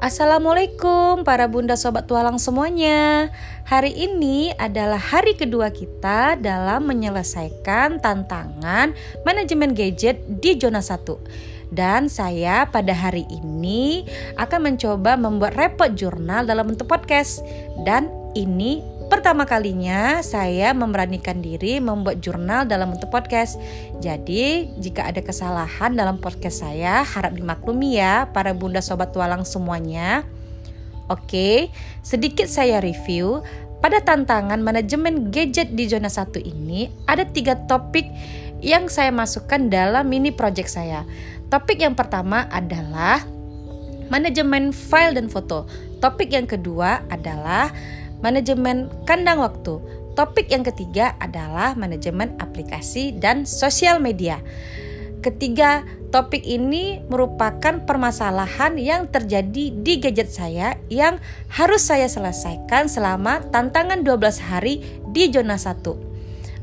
Assalamualaikum para bunda sobat tualang semuanya. Hari ini adalah hari kedua kita dalam menyelesaikan tantangan manajemen gadget di zona 1 Dan saya pada hari ini akan mencoba membuat repot jurnal dalam bentuk podcast. Dan ini Pertama kalinya saya memberanikan diri membuat jurnal dalam bentuk podcast. Jadi, jika ada kesalahan dalam podcast saya, harap dimaklumi ya para bunda sobat tualang semuanya. Oke, sedikit saya review. Pada tantangan manajemen gadget di zona 1 ini, ada tiga topik yang saya masukkan dalam mini project saya. Topik yang pertama adalah manajemen file dan foto. Topik yang kedua adalah manajemen kandang waktu. Topik yang ketiga adalah manajemen aplikasi dan sosial media. Ketiga, topik ini merupakan permasalahan yang terjadi di gadget saya yang harus saya selesaikan selama tantangan 12 hari di zona 1.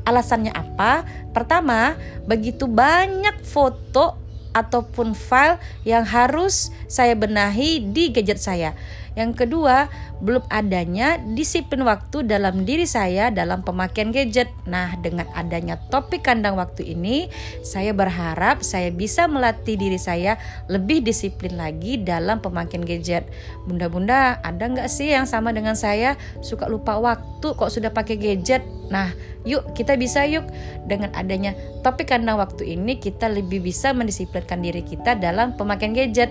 Alasannya apa? Pertama, begitu banyak foto ataupun file yang harus saya benahi di gadget saya. Yang kedua, belum adanya disiplin waktu dalam diri saya dalam pemakaian gadget. Nah, dengan adanya topik kandang waktu ini, saya berharap saya bisa melatih diri saya lebih disiplin lagi dalam pemakaian gadget. Bunda-bunda, ada nggak sih yang sama dengan saya suka lupa waktu kok sudah pakai gadget? Nah, yuk kita bisa yuk dengan adanya topik kandang waktu ini kita lebih bisa mendisiplinkan diri kita dalam pemakaian gadget.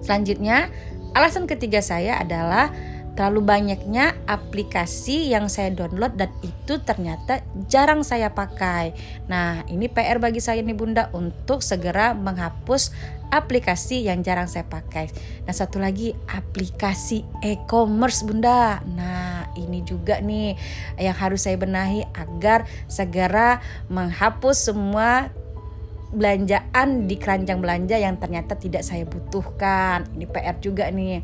Selanjutnya, Alasan ketiga saya adalah terlalu banyaknya aplikasi yang saya download dan itu ternyata jarang saya pakai. Nah, ini PR bagi saya nih Bunda untuk segera menghapus aplikasi yang jarang saya pakai. Nah, satu lagi aplikasi e-commerce Bunda. Nah, ini juga nih yang harus saya benahi agar segera menghapus semua belanjaan di keranjang belanja yang ternyata tidak saya butuhkan. Ini PR juga nih.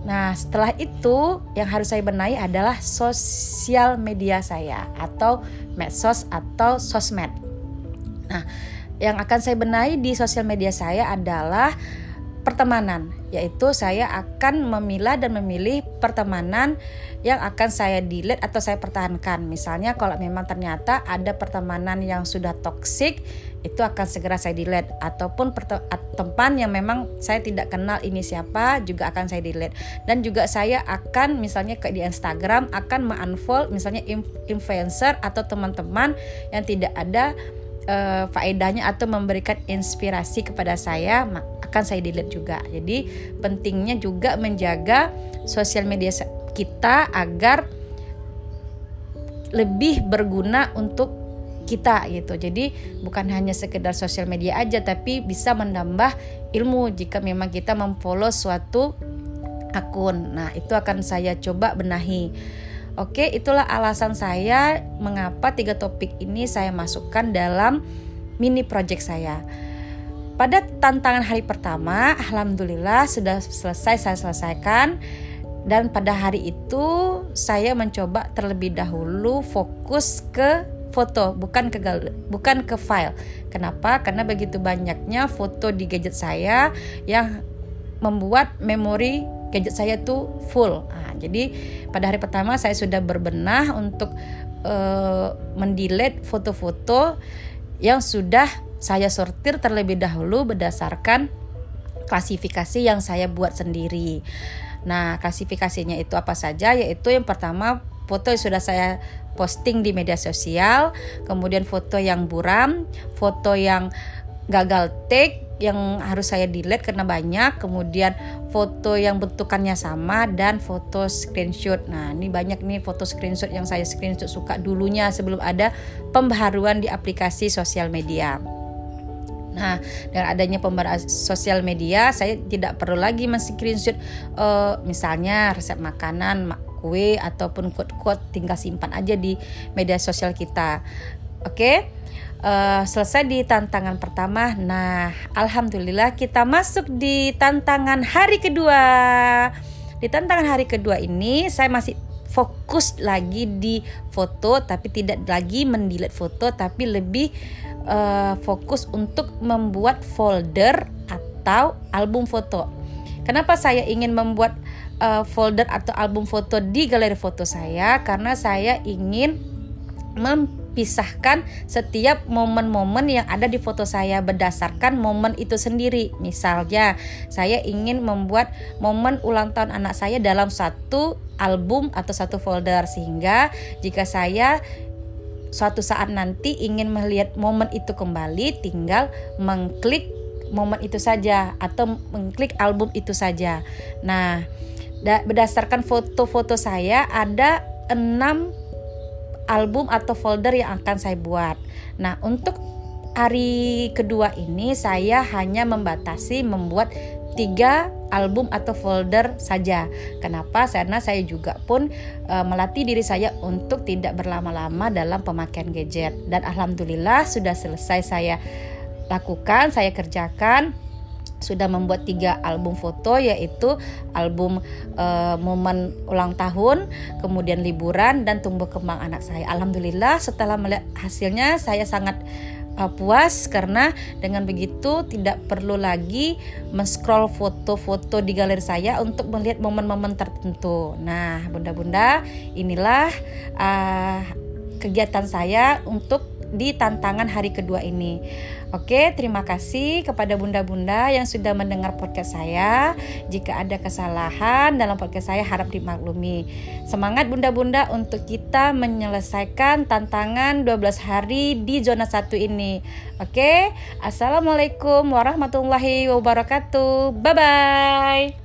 Nah, setelah itu yang harus saya benahi adalah sosial media saya atau medsos atau sosmed. Nah, yang akan saya benahi di sosial media saya adalah pertemanan, yaitu saya akan memilah dan memilih pertemanan yang akan saya delete atau saya pertahankan. Misalnya kalau memang ternyata ada pertemanan yang sudah toksik, itu akan segera saya delete ataupun teman yang memang saya tidak kenal ini siapa juga akan saya delete. Dan juga saya akan misalnya ke di Instagram akan mengunfollow misalnya influencer atau teman-teman yang tidak ada uh, faedahnya atau memberikan inspirasi kepada saya akan saya delete juga. Jadi pentingnya juga menjaga sosial media kita agar lebih berguna untuk kita gitu. Jadi bukan hanya sekedar sosial media aja tapi bisa menambah ilmu jika memang kita memfollow suatu akun. Nah, itu akan saya coba benahi. Oke, itulah alasan saya mengapa tiga topik ini saya masukkan dalam mini project saya. Pada tantangan hari pertama, alhamdulillah sudah selesai saya selesaikan dan pada hari itu saya mencoba terlebih dahulu fokus ke foto bukan ke bukan ke file. Kenapa? Karena begitu banyaknya foto di gadget saya yang membuat memori gadget saya tuh full. Nah, jadi pada hari pertama saya sudah berbenah untuk uh, mendelete foto-foto yang sudah saya sortir terlebih dahulu berdasarkan klasifikasi yang saya buat sendiri. Nah, klasifikasinya itu apa saja? Yaitu yang pertama foto yang sudah saya posting di media sosial, kemudian foto yang buram, foto yang gagal take yang harus saya delete karena banyak, kemudian foto yang bentukannya sama dan foto screenshot. Nah, ini banyak nih foto screenshot yang saya screenshot suka dulunya sebelum ada pembaharuan di aplikasi sosial media. Nah, dengan adanya pembaruan sosial media, saya tidak perlu lagi men-screenshot uh, misalnya resep makanan, kue ataupun quote-quote tinggal simpan aja di media sosial kita. Oke. Okay? Uh, eh, selesai di tantangan pertama. Nah, alhamdulillah kita masuk di tantangan hari kedua. Di tantangan hari kedua ini saya masih fokus lagi di foto tapi tidak lagi mendelete foto tapi lebih uh, fokus untuk membuat folder atau album foto. Kenapa saya ingin membuat uh, folder atau album foto di galeri foto saya? Karena saya ingin mempisahkan setiap momen-momen yang ada di foto saya berdasarkan momen itu sendiri. Misalnya, saya ingin membuat momen ulang tahun anak saya dalam satu album atau satu folder sehingga jika saya suatu saat nanti ingin melihat momen itu kembali tinggal mengklik momen itu saja atau mengklik album itu saja. Nah, berdasarkan foto-foto saya ada enam album atau folder yang akan saya buat. Nah, untuk hari kedua ini saya hanya membatasi membuat tiga album atau folder saja. Kenapa? Karena saya juga pun e, melatih diri saya untuk tidak berlama-lama dalam pemakaian gadget. Dan alhamdulillah sudah selesai saya lakukan, saya kerjakan sudah membuat tiga album foto yaitu album uh, momen ulang tahun, kemudian liburan dan tumbuh kembang anak saya. Alhamdulillah setelah melihat hasilnya saya sangat uh, puas karena dengan begitu tidak perlu lagi men-scroll foto-foto di galeri saya untuk melihat momen-momen tertentu. Nah, bunda-bunda, inilah uh, kegiatan saya untuk di tantangan hari kedua ini. Oke, terima kasih kepada bunda-bunda yang sudah mendengar podcast saya. Jika ada kesalahan dalam podcast saya harap dimaklumi. Semangat bunda-bunda untuk kita menyelesaikan tantangan 12 hari di zona 1 ini. Oke, Assalamualaikum warahmatullahi wabarakatuh. Bye bye.